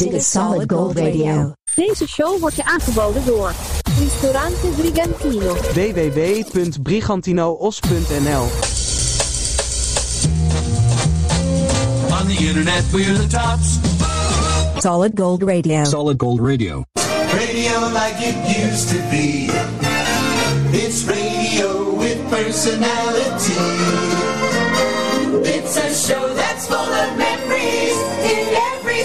Dit is Solid Gold Radio. Deze show wordt je aangeboden door Ristorante Brigantino. www.brigantinoos.nl On the internet, we're the tops. Solid Gold Radio. Solid Gold Radio. Radio like it used to be. It's radio with personality. It's a show that's full of memories.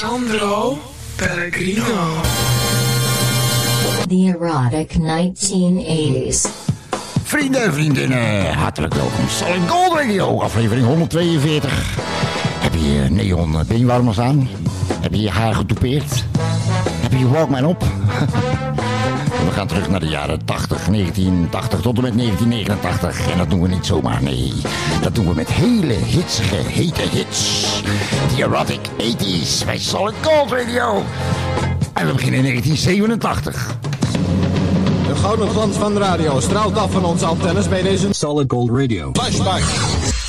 Sandro Pellegrino. The erotic 1980s. Vrienden en vriendinnen, hartelijk welkom. Solid Gold Radio, aflevering 142. Heb je je neon beenwarmers aan? Heb je je haar getoupeerd? Heb je je Walkman op? We gaan terug naar de jaren 80, 1980 tot en met 1989. En dat doen we niet zomaar, nee. Dat doen we met hele hitsige, hete hits. The Erotic 80s bij Solid Gold Radio. En we beginnen in 1987. De gouden glans van de radio straalt af van onze antennes bij deze Solid Gold Radio. flashback.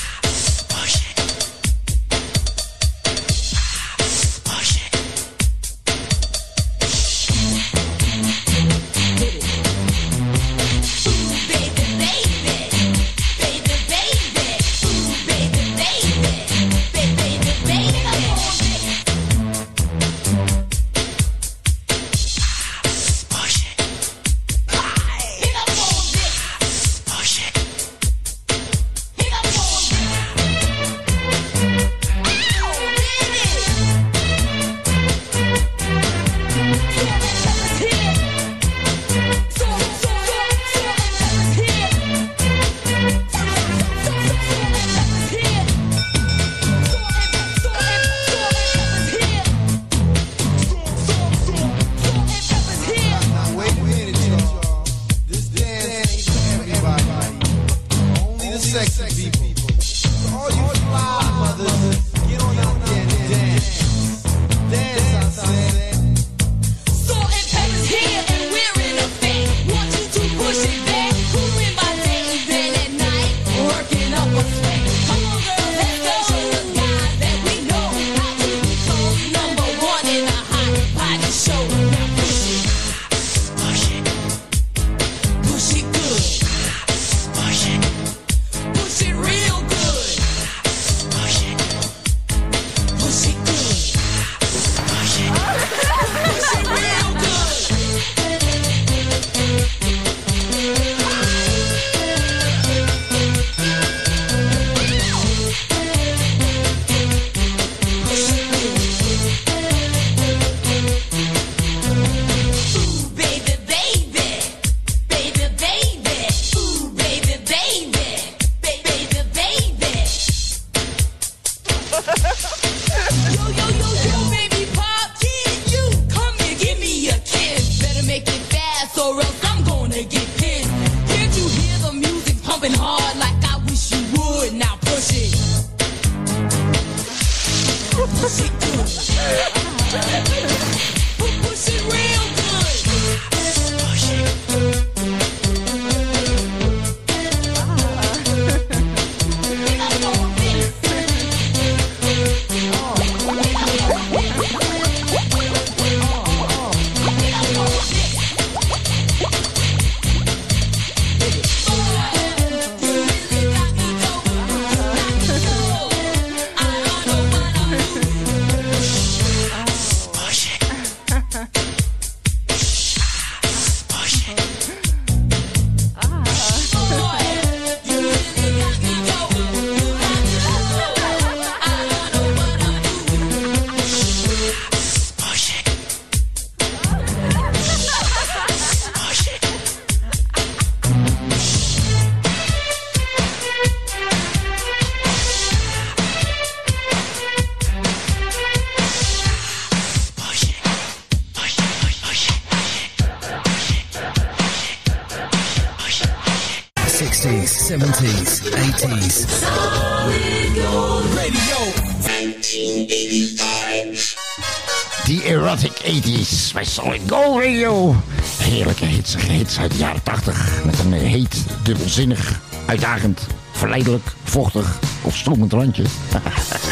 Zinnig, uitdagend, verleidelijk, vochtig of stromend randje.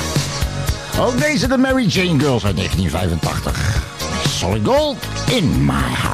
Ook deze de Mary Jane Girls uit 1985. Solid Gold in my.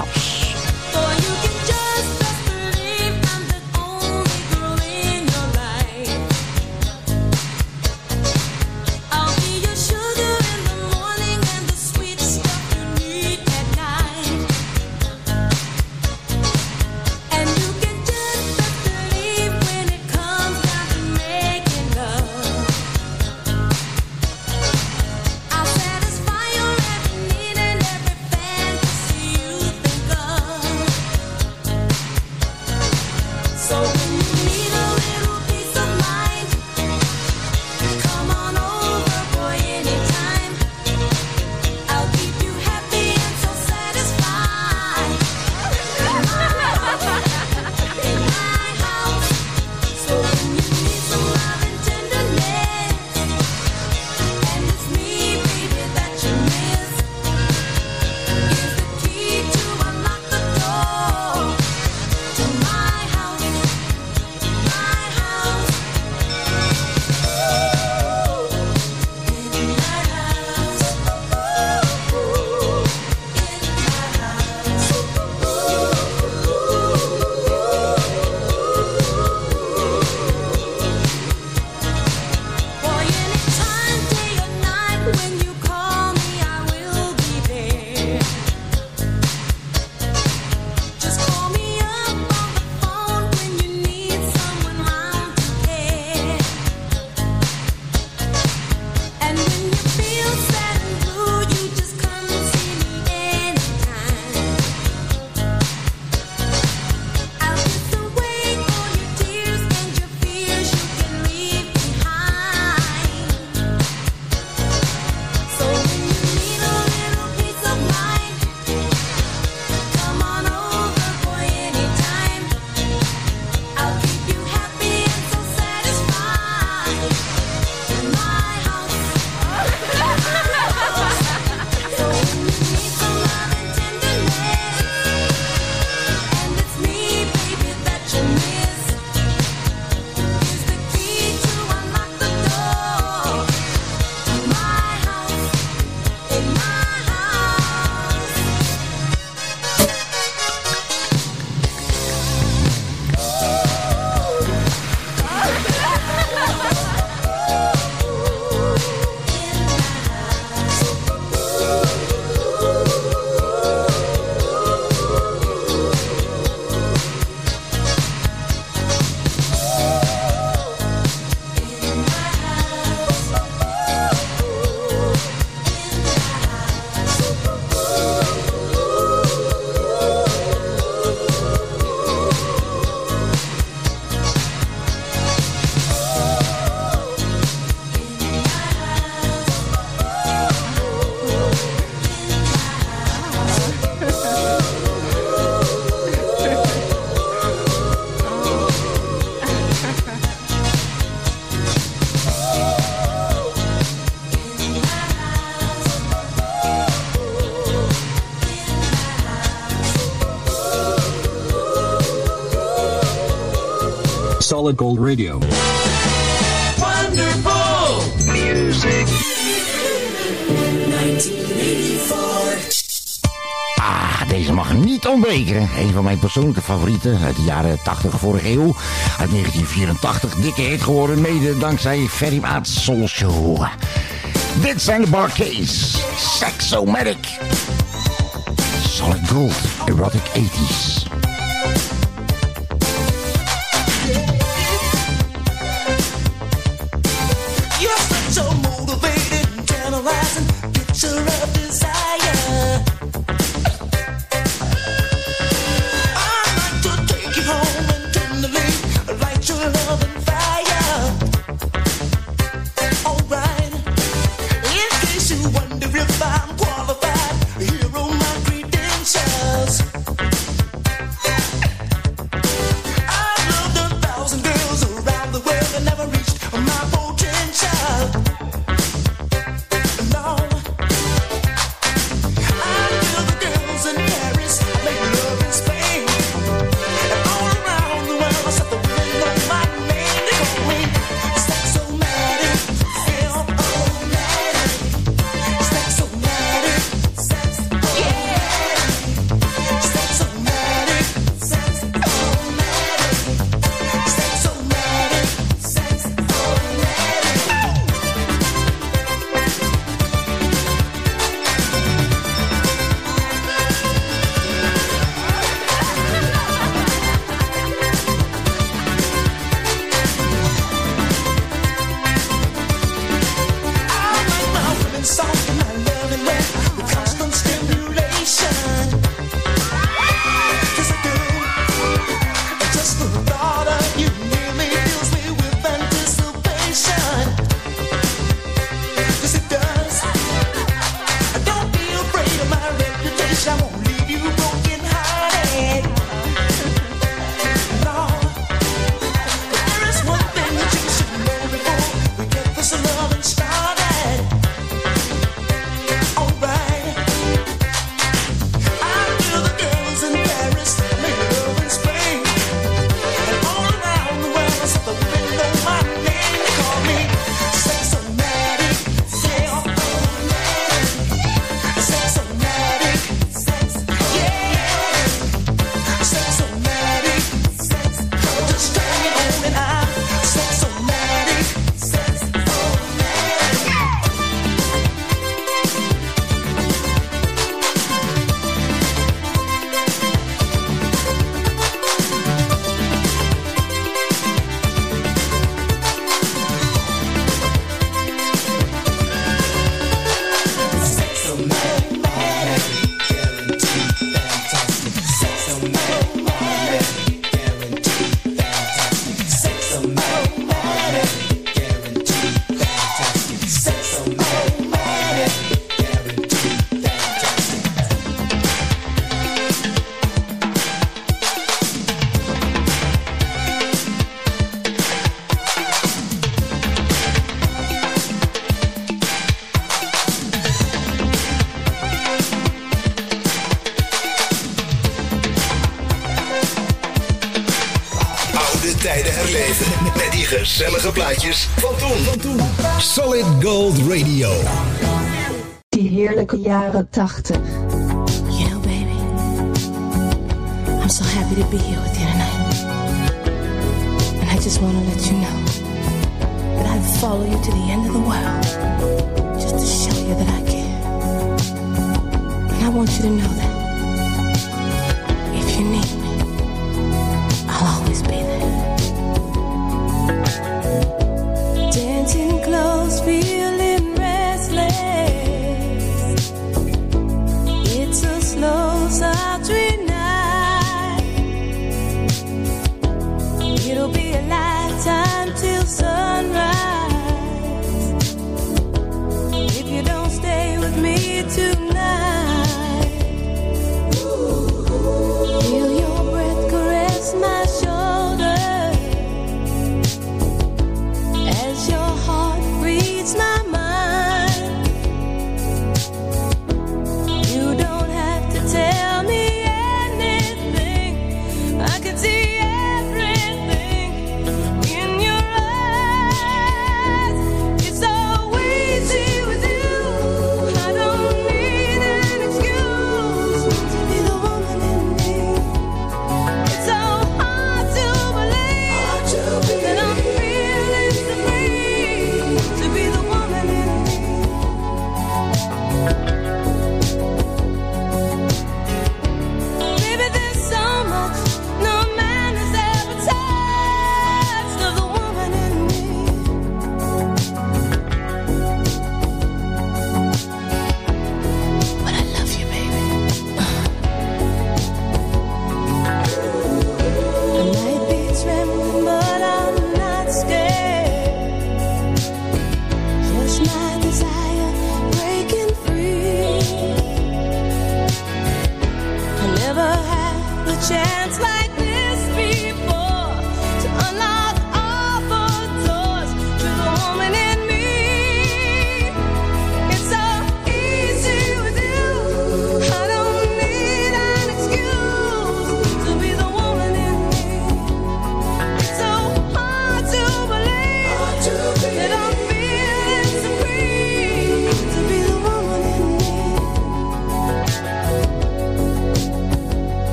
Solid Gold Radio. Wonderful music. 1984. Ah, deze mag niet ontbreken. Een van mijn persoonlijke favorieten uit de jaren 80 vorige eeuw. Uit 1984, dikke hit geworden, mede dankzij Ferry Maat's Soul Show. Dit zijn de Barcades. Sexomatic. Solid Gold. Erotic 80s. you don't gezellige plaatjes van toen. Solid Gold Radio. Die heerlijke jaren tachtig. You know, baby, I'm so happy to be here with you tonight. And I just want to let you know that I'd follow you to the end of the world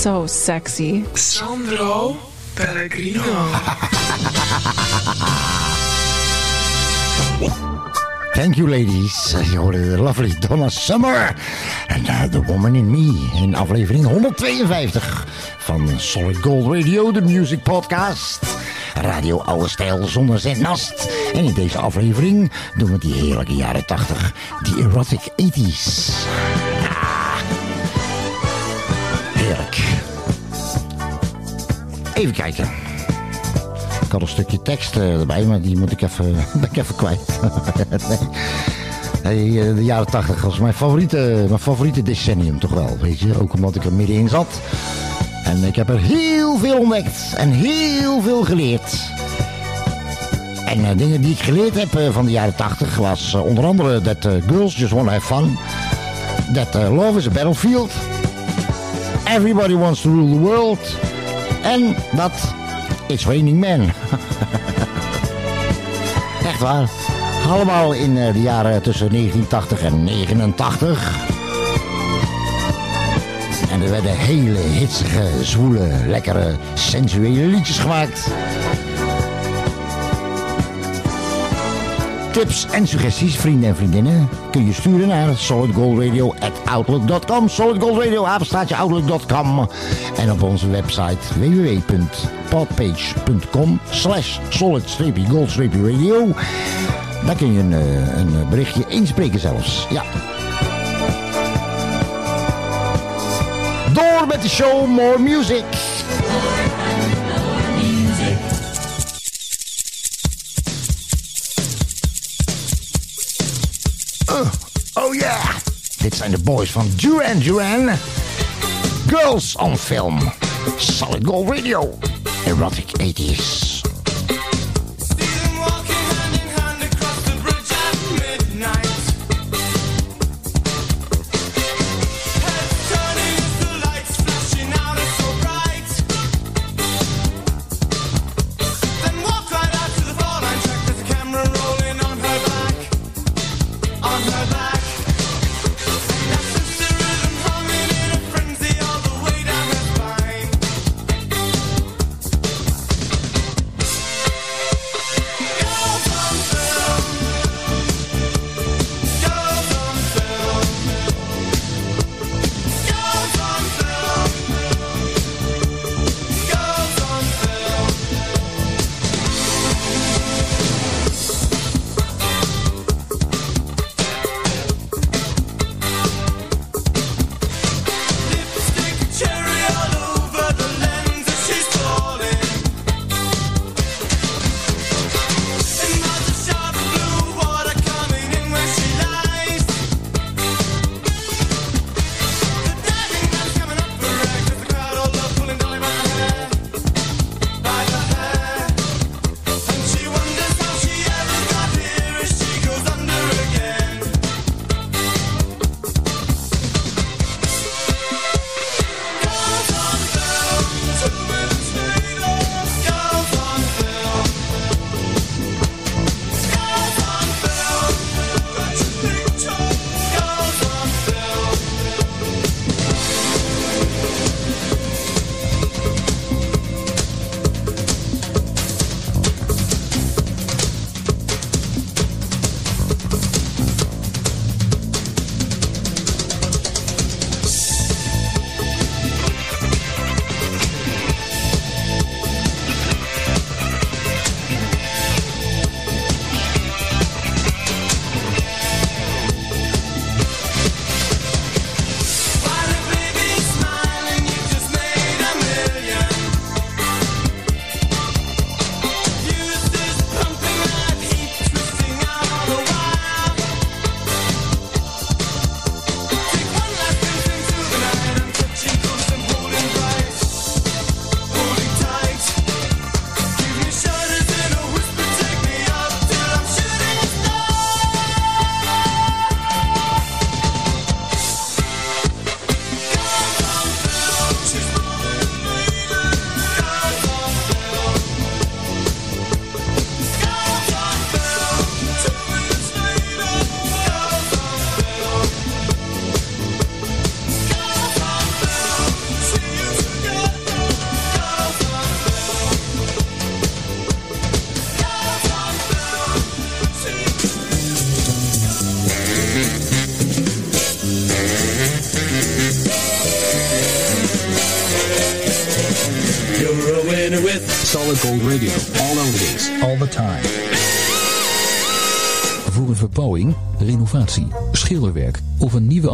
so sexy. Sandro Pellegrino. Thank you, ladies. Je hoorde de lovely Donna Summer. En uh, The Woman in Me in aflevering 152 van Solid Gold Radio, de music podcast. Radio Oude Stijl zonder zendmast. En in deze aflevering doen we die heerlijke jaren 80, die erotic 80s. Even kijken. Ik had een stukje tekst eh, erbij, maar die moet ik even, ben ik even kwijt. nee. Hey, eh, de jaren 80 was mijn favoriete, mijn favoriete decennium toch wel, weet je. Ook omdat ik er middenin zat. En ik heb er heel veel ontdekt en heel veel geleerd. En eh, dingen die ik geleerd heb van de jaren 80 was onder andere dat girls just want to have fun. Dat love is a battlefield. Everybody wants to rule the world. En dat it's raining men. Echt waar. Allemaal in eh, de jaren tussen 1980 en 89. En er werden hele hitsige, zwoele, lekkere, sensuele liedjes gemaakt. Tips en suggesties, vrienden en vriendinnen, kun je sturen naar solidgoldradio.outlook.com. Solidgoldradio, outlook.com. En op onze website www.podpage.com slash solid-gold-radio. Daar kun je een, eh, een berichtje inspreken zelfs. Ja. Door met de show, more music. Uh, oh yeah. Dit zijn de boys van Duran Duran. Girls on Film. Solid Gold Radio. Erotic 80s.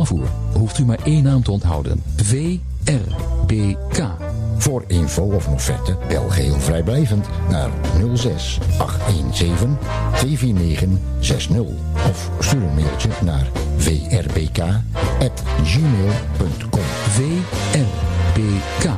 Afvoer hoeft u maar één naam te onthouden. VRBK. Voor info of offerte bel geheel vrijblijvend naar 06 817 249 60 of stuur een mailtje naar vrbk@gmail.com. VRBK.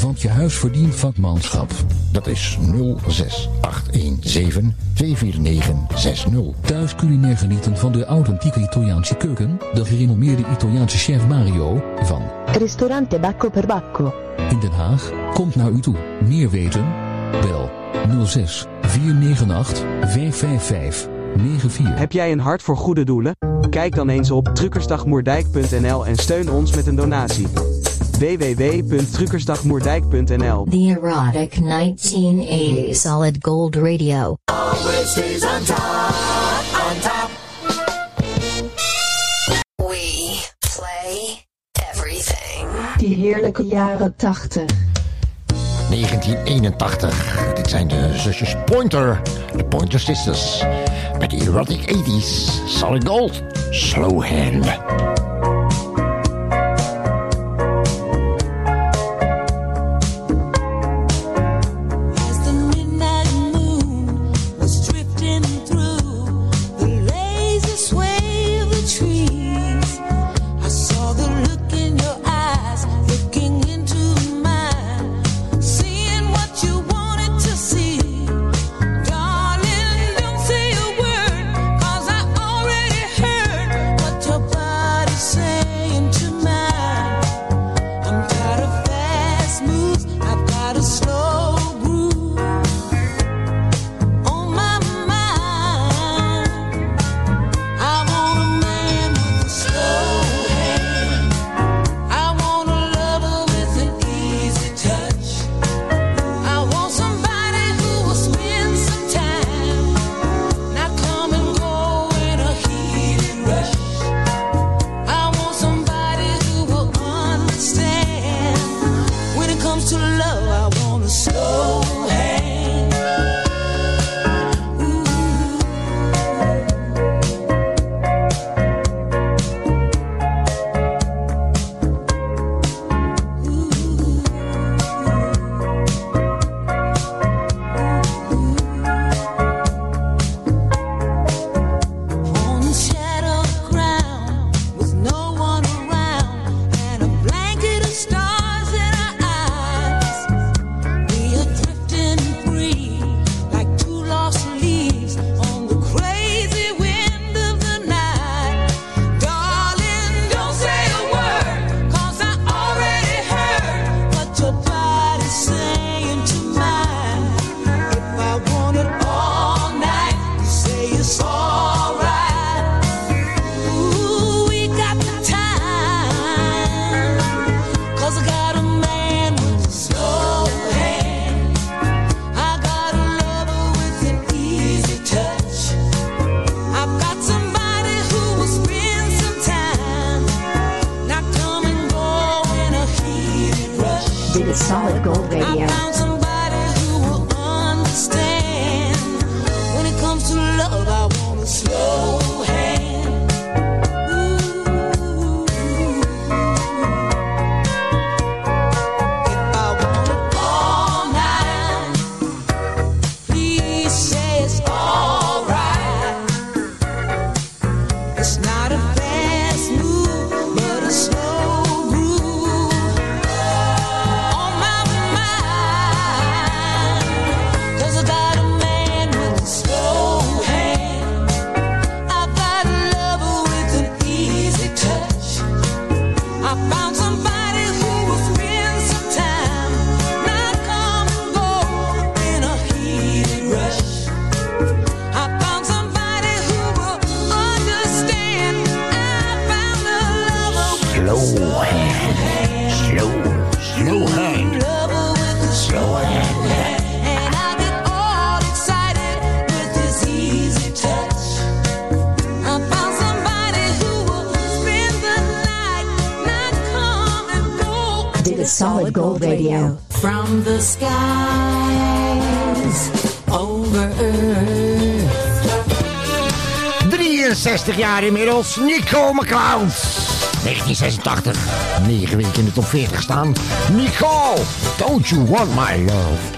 Want je huis verdient vakmanschap. Dat is 06817 24960. Thuis culinair genieten van de authentieke Italiaanse keuken. De gerenommeerde Italiaanse chef Mario van Ristorante Bacco per Bacco. In Den Haag komt naar u toe. Meer weten? Bel 06 498 555 94. Heb jij een hart voor goede doelen? Kijk dan eens op drukkersdagmoerdijk.nl en steun ons met een donatie www.trukkersdagmoerdijk.nl The Erotic 1980 Solid Gold Radio Always on top, on top We play everything Die heerlijke jaren 80 1981. Dit zijn de zusjes Pointer, de Pointer Sisters. Met de Erotic 80s, Solid Gold, Slow Hand. 60 jaar inmiddels, Nico McCloud. 1986, 9 weken in de top 40 staan. Nico, don't you want my love?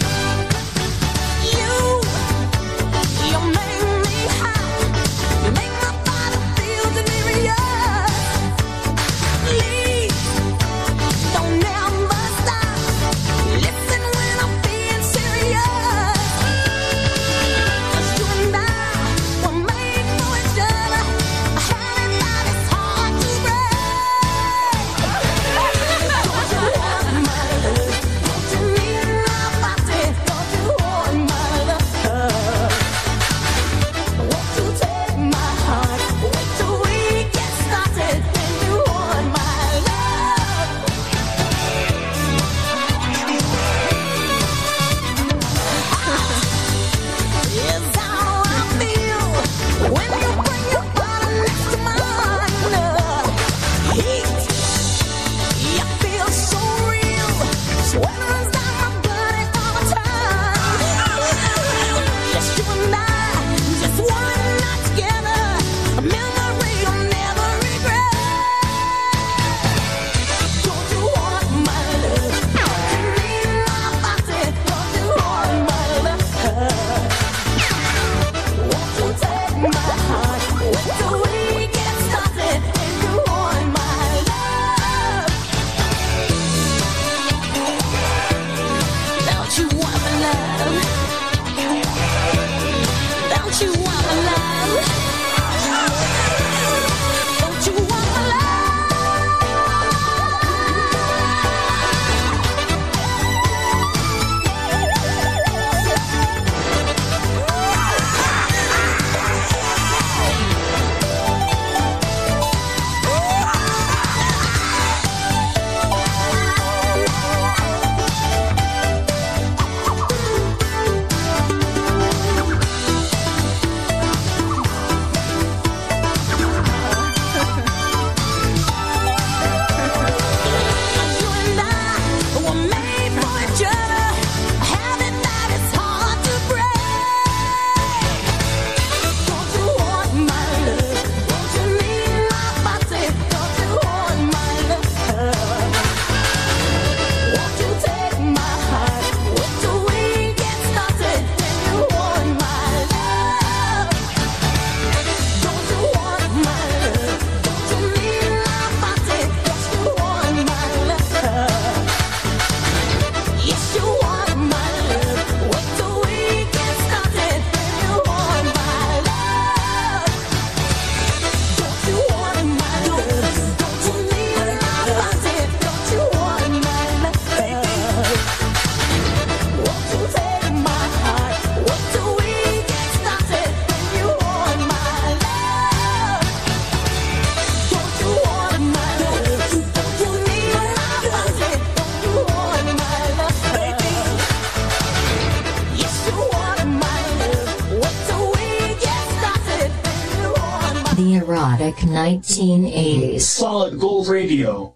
1980s. Solid Gold Radio.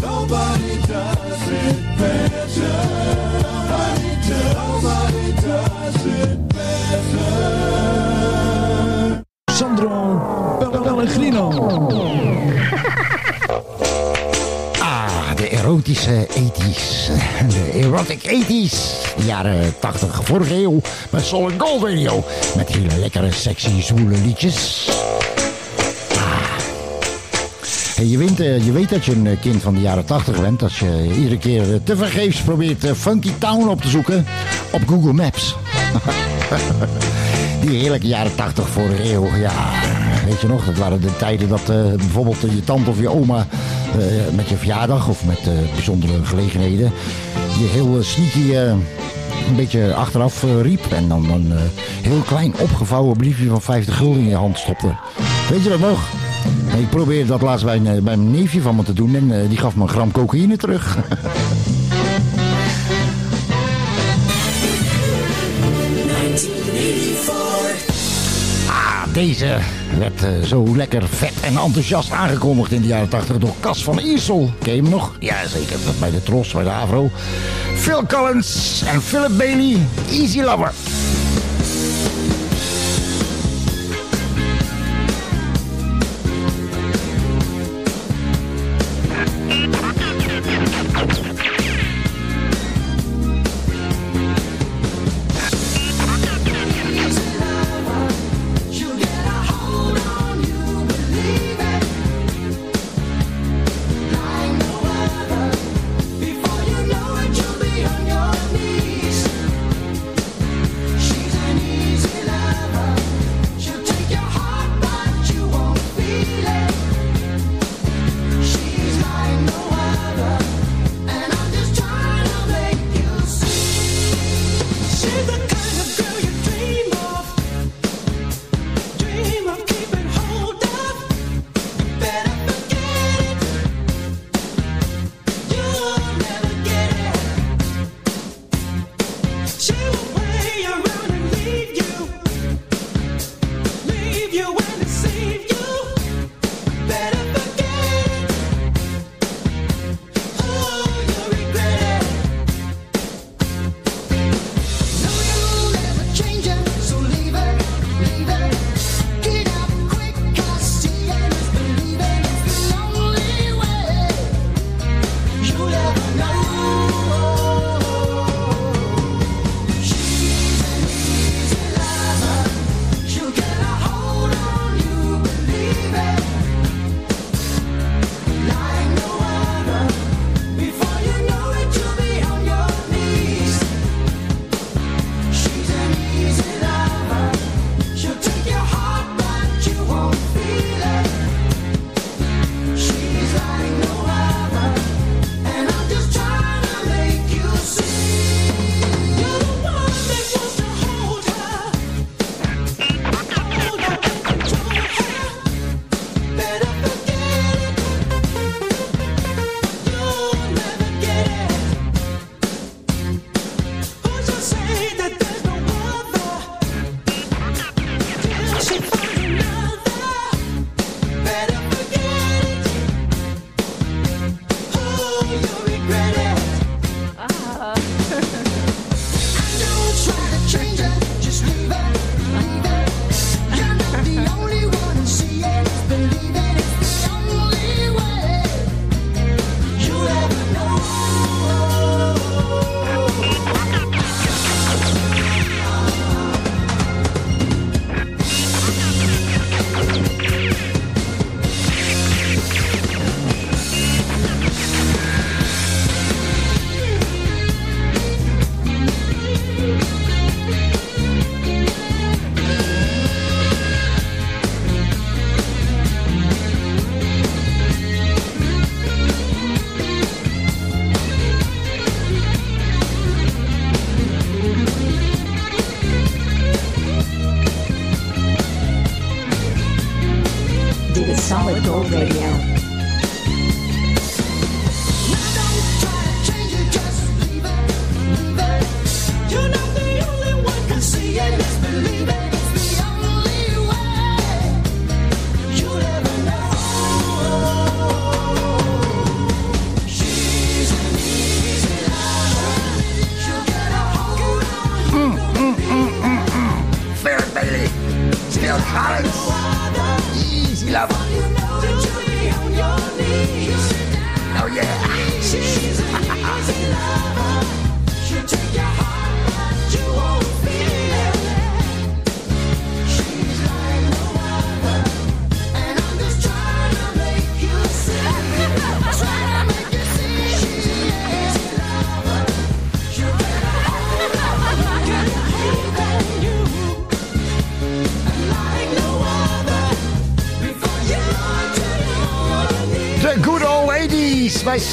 Nobody does it better. Nobody does it better. Sandro Pellegrino. Ah, de erotische 80s. De erotic 80s. De jaren 80 vorige eeuw. Met Solid Gold Radio. Met hele lekkere, sexy, zwoele liedjes. Ah. Hey, je, weet, eh, je weet dat je een kind van de jaren 80 bent. Als je iedere keer eh, tevergeefs probeert eh, Funky Town op te zoeken. Op Google Maps. Die heerlijke jaren 80 vorige eeuw. Ja, weet je nog? Dat waren de tijden dat eh, bijvoorbeeld je tante of je oma eh, met je verjaardag of met eh, bijzondere gelegenheden je heel sneaky een beetje achteraf riep en dan een heel klein opgevouwen briefje van 50 gulden in je hand stopte. Weet je dat nog? Ik probeerde dat laatst bij, bij mijn neefje van me te doen en die gaf me een gram cocaïne terug. deze werd eh, zo lekker vet en enthousiast aangekondigd in de jaren 80 door Cas van Iersel. Ken nog? Ja, zeker. Bij de Tros, bij de Avro. Phil Collins en Philip Bailey, Easy Lover.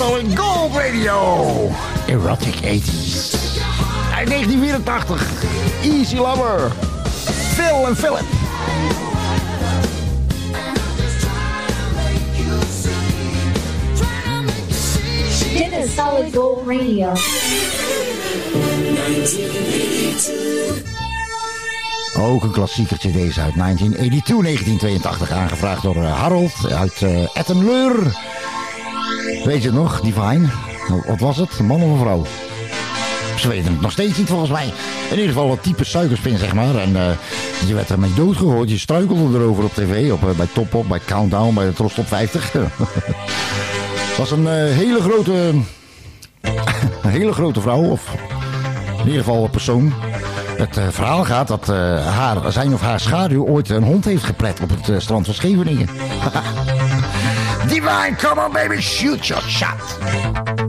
Solid Gold Radio. Erotic 80s. Uit 1984. Easy Lover. Phil en Philip. Dit is Solid Gold Radio. Ook een klassiekertje deze uit 1982, 1982. Aangevraagd door eh, Harold uit eh Ettenleur. Weet je nog, Divine? Wat was het? Een man of een vrouw? Ze weten het nog steeds niet volgens mij. In ieder geval een type suikerspin, zeg maar. En eh, je werd ermee doodgegooid. Je struikelde erover op tv. Op, eh, bij Top Op, bij Countdown, bij de Tros Top 50. Het was een eh, hele grote... een hele grote vrouw. Of in ieder geval een persoon. Het verhaal gaat dat haar, zijn of haar schaduw ooit een hond heeft geplet op het strand van Scheveningen. Divine, come on baby. Shoot your shot.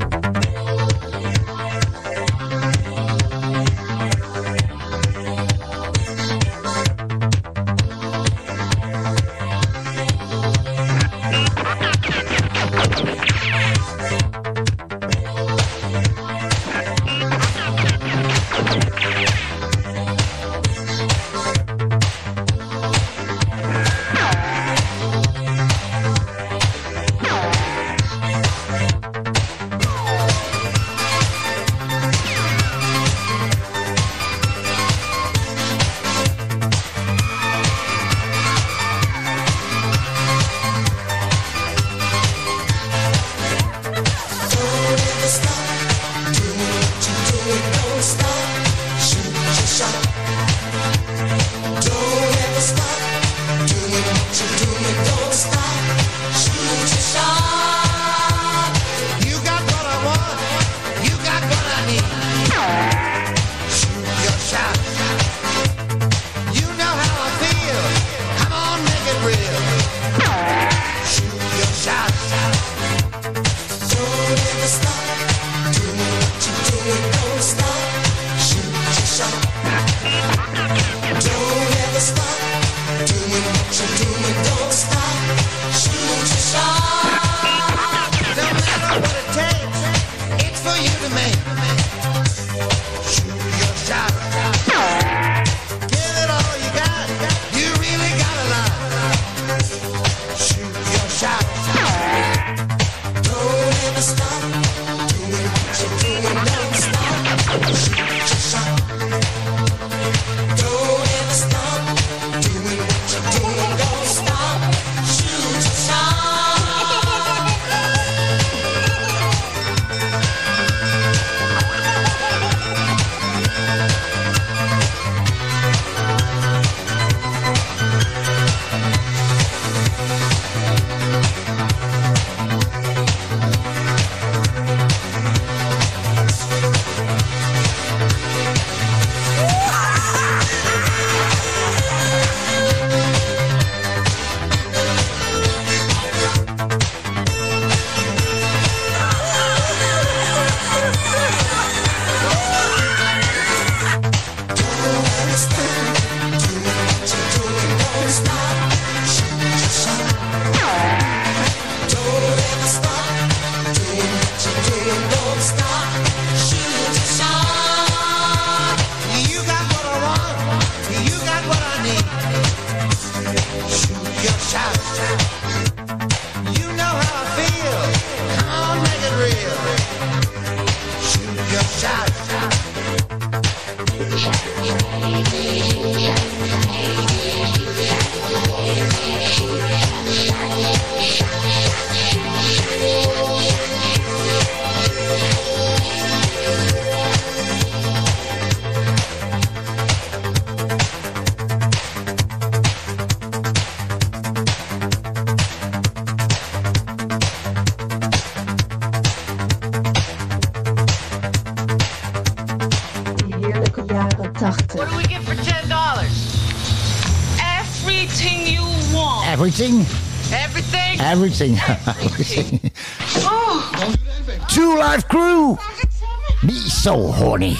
everything. everything. Oh. Two Life Crew. Be so horny.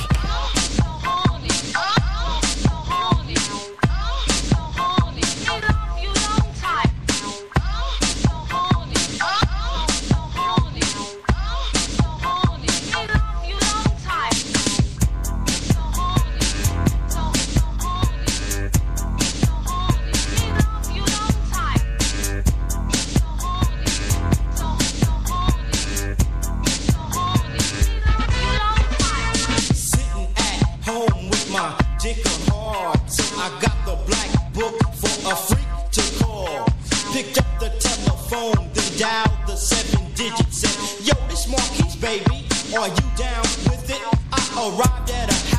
dick hard. I got the black book for a freak to call. Picked up the telephone, then dialed the seven digits. Said, Yo, this Marquis baby. Are you down with it? I arrived at a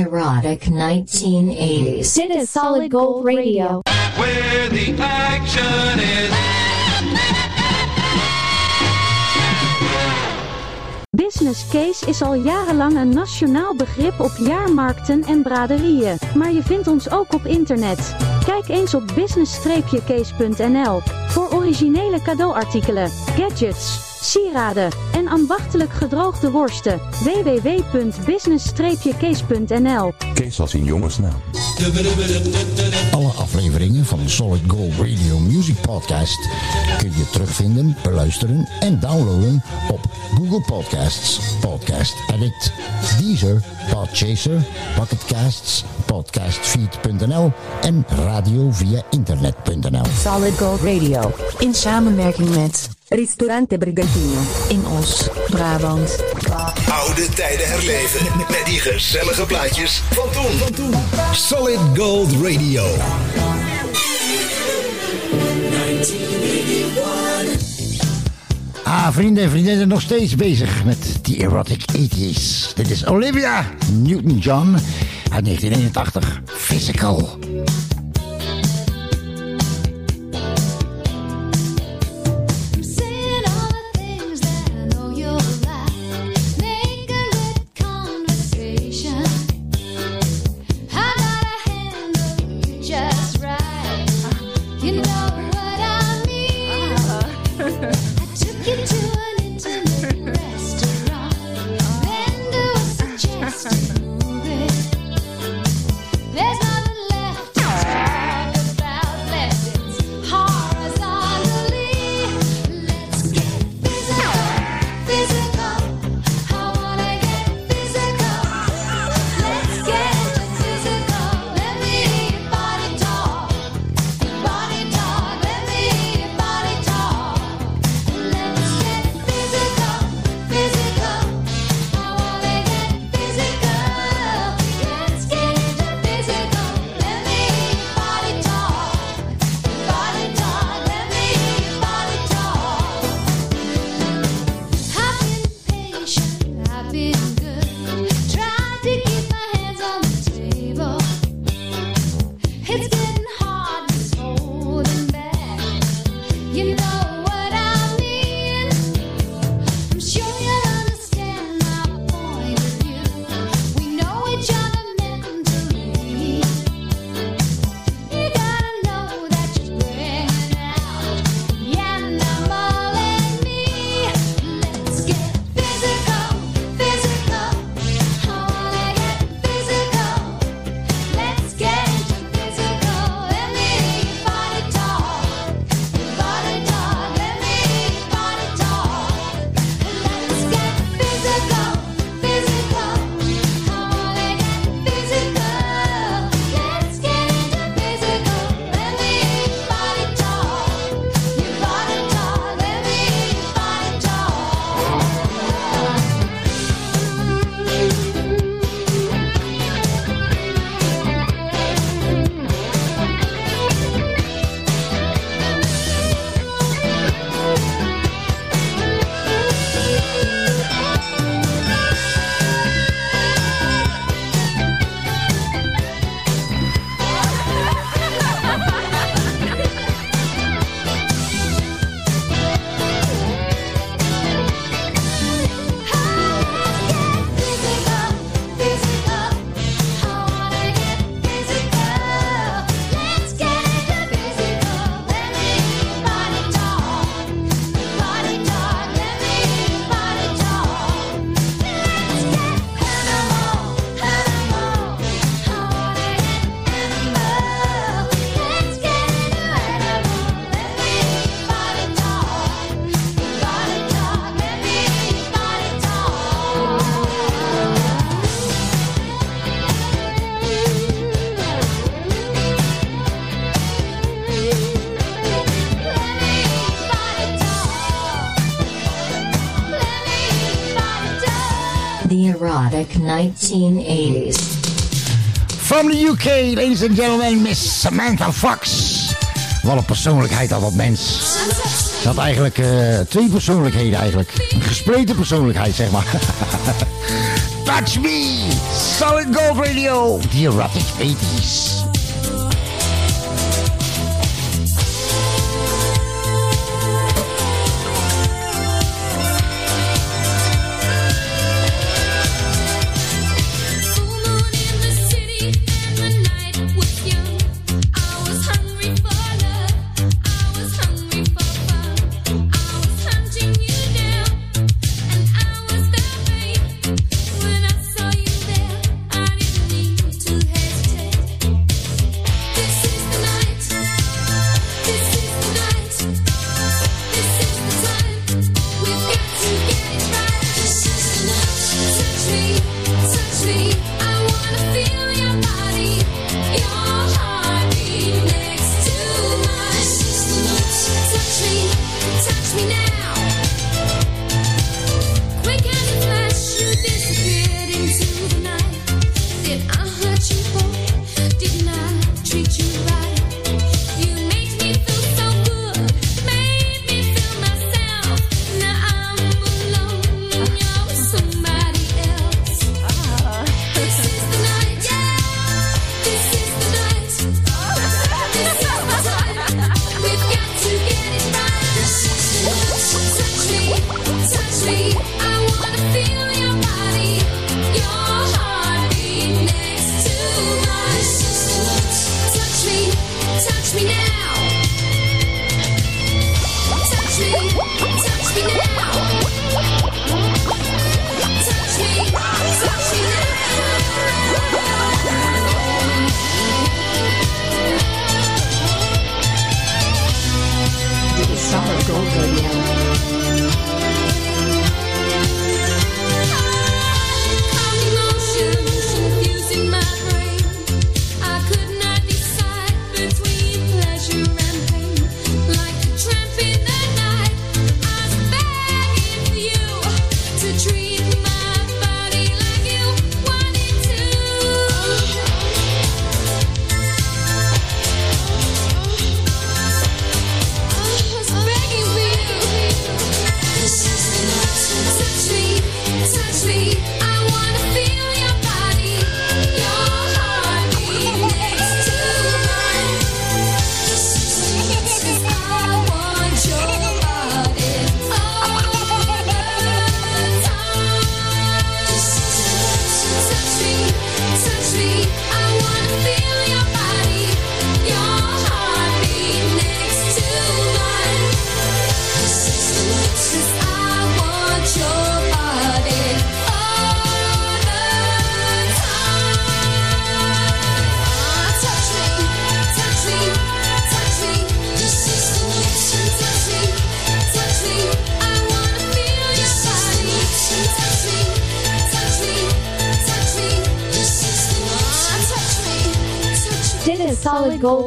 Erotic 1980s. It Solid Gold Radio. Where the action is. Business case is al jarenlang een nationaal begrip op jaarmarkten en braderieën, maar je vindt ons ook op internet. Kijk eens op business-case.nl voor originele cadeauartikelen, gadgets, sieraden en ambachtelijk gedroogde worsten. www.business-kees.nl Kees als in jongensnaam. Nou. Alle afleveringen van de Solid Gold Radio Music Podcast kun je terugvinden, beluisteren en downloaden op Google Podcasts, Podcast Edit, Deezer, Podchaser, Bucketcasts, podcastfeed.nl en radio via internet.nl. Solid Gold Radio in samenwerking met Ristorante Brigantino. In Os, Brabant. Oude tijden herleven met die gezellige plaatjes van toen. Van toen. Solid Gold Radio. 1981. Ah, vrienden en vriendinnen, nog steeds bezig met die erotic 80s. Dit is Olivia Newton-John uit 1981. Physical. Ladies and gentlemen, Miss Samantha Fox. Wat een persoonlijkheid had dat mens. Ze had eigenlijk eh, twee persoonlijkheden eigenlijk. Een gespleten persoonlijkheid, zeg maar. Touch me, Solid Gold Radio, The Erotic 80s.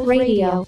Radio.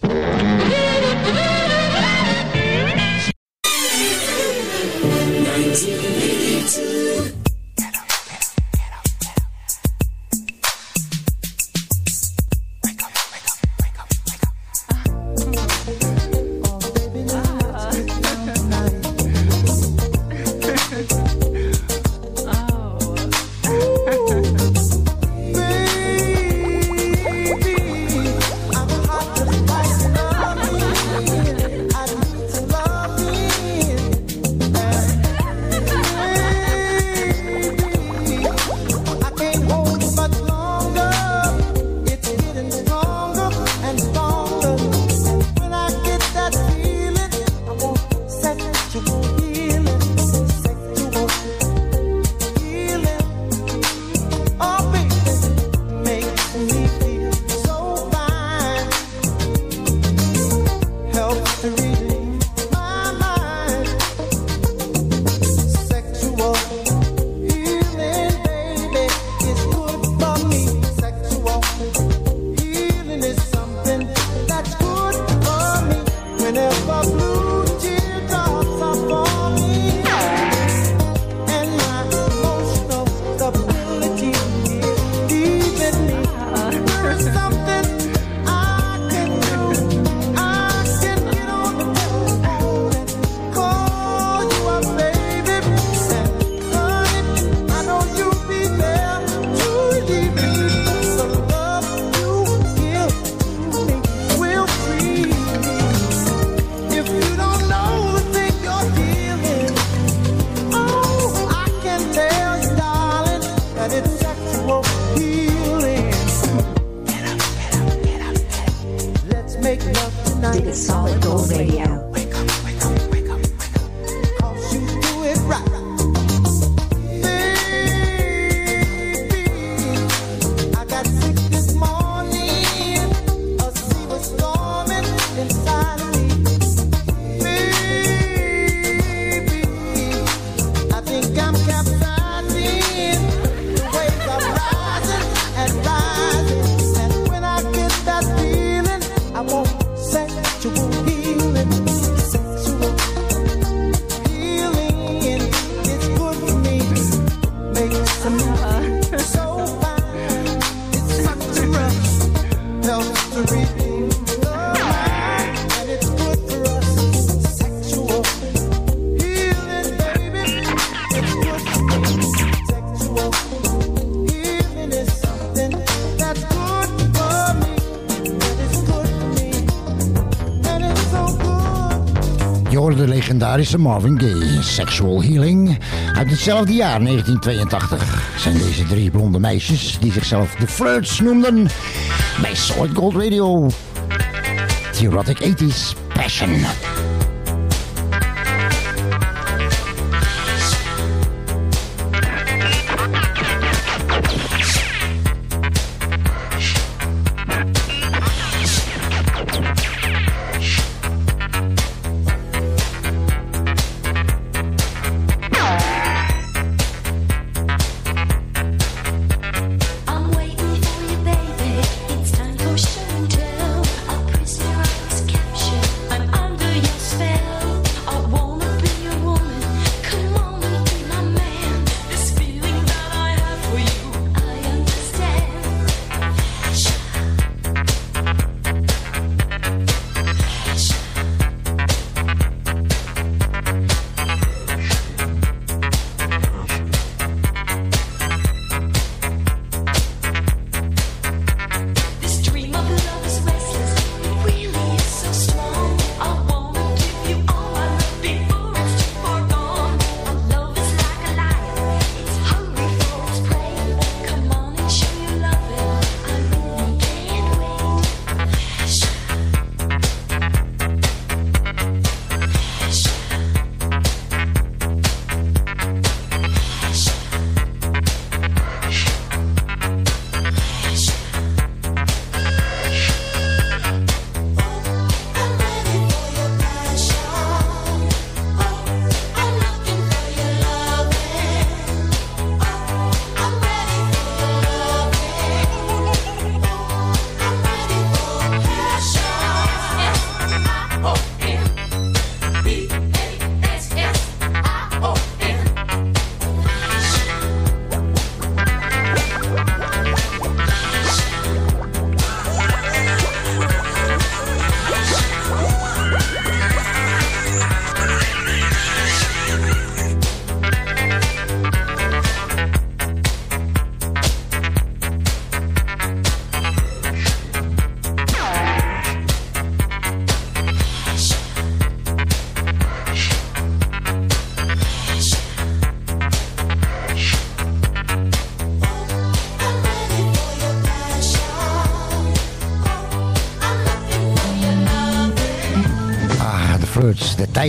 Hoorde de legendarische Marvin Gaye, Sexual Healing. Uit hetzelfde jaar, 1982, zijn deze drie blonde meisjes, die zichzelf de Flirts noemden, bij Solid Gold Radio. The Erotic 80s Passion.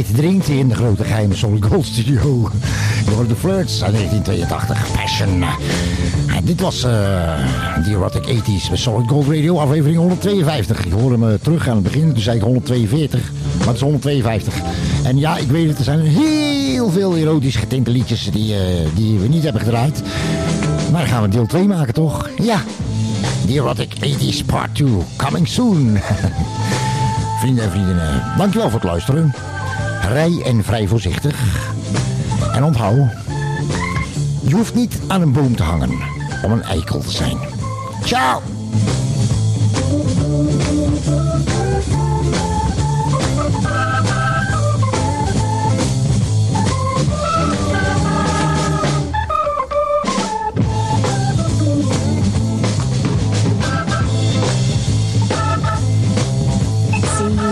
Tijd dringt in de grote geheime Solid Gold Studio. Hoort de Flirts uit 1982. Passion. En dit was eh de Erotic 80s bij Solid Gold Radio, aflevering 152. Ik hoorde me terug aan het begin, toen zei ik 142. Maar het is 152. En ja, ik weet het, er zijn heel veel erotisch getinte liedjes die, eh, die we niet hebben gedraaid. Maar dan gaan we deel 2 maken, toch? Ja. The Erotic 80s Part 2. Coming soon. Vrienden en vriendinnen, dankjewel voor het luisteren. Rij en vrij voorzichtig. En onthoud, je hoeft niet aan een boom te hangen om een eikel te zijn. Ciao!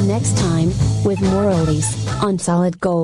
Next time with more on Solid Gold.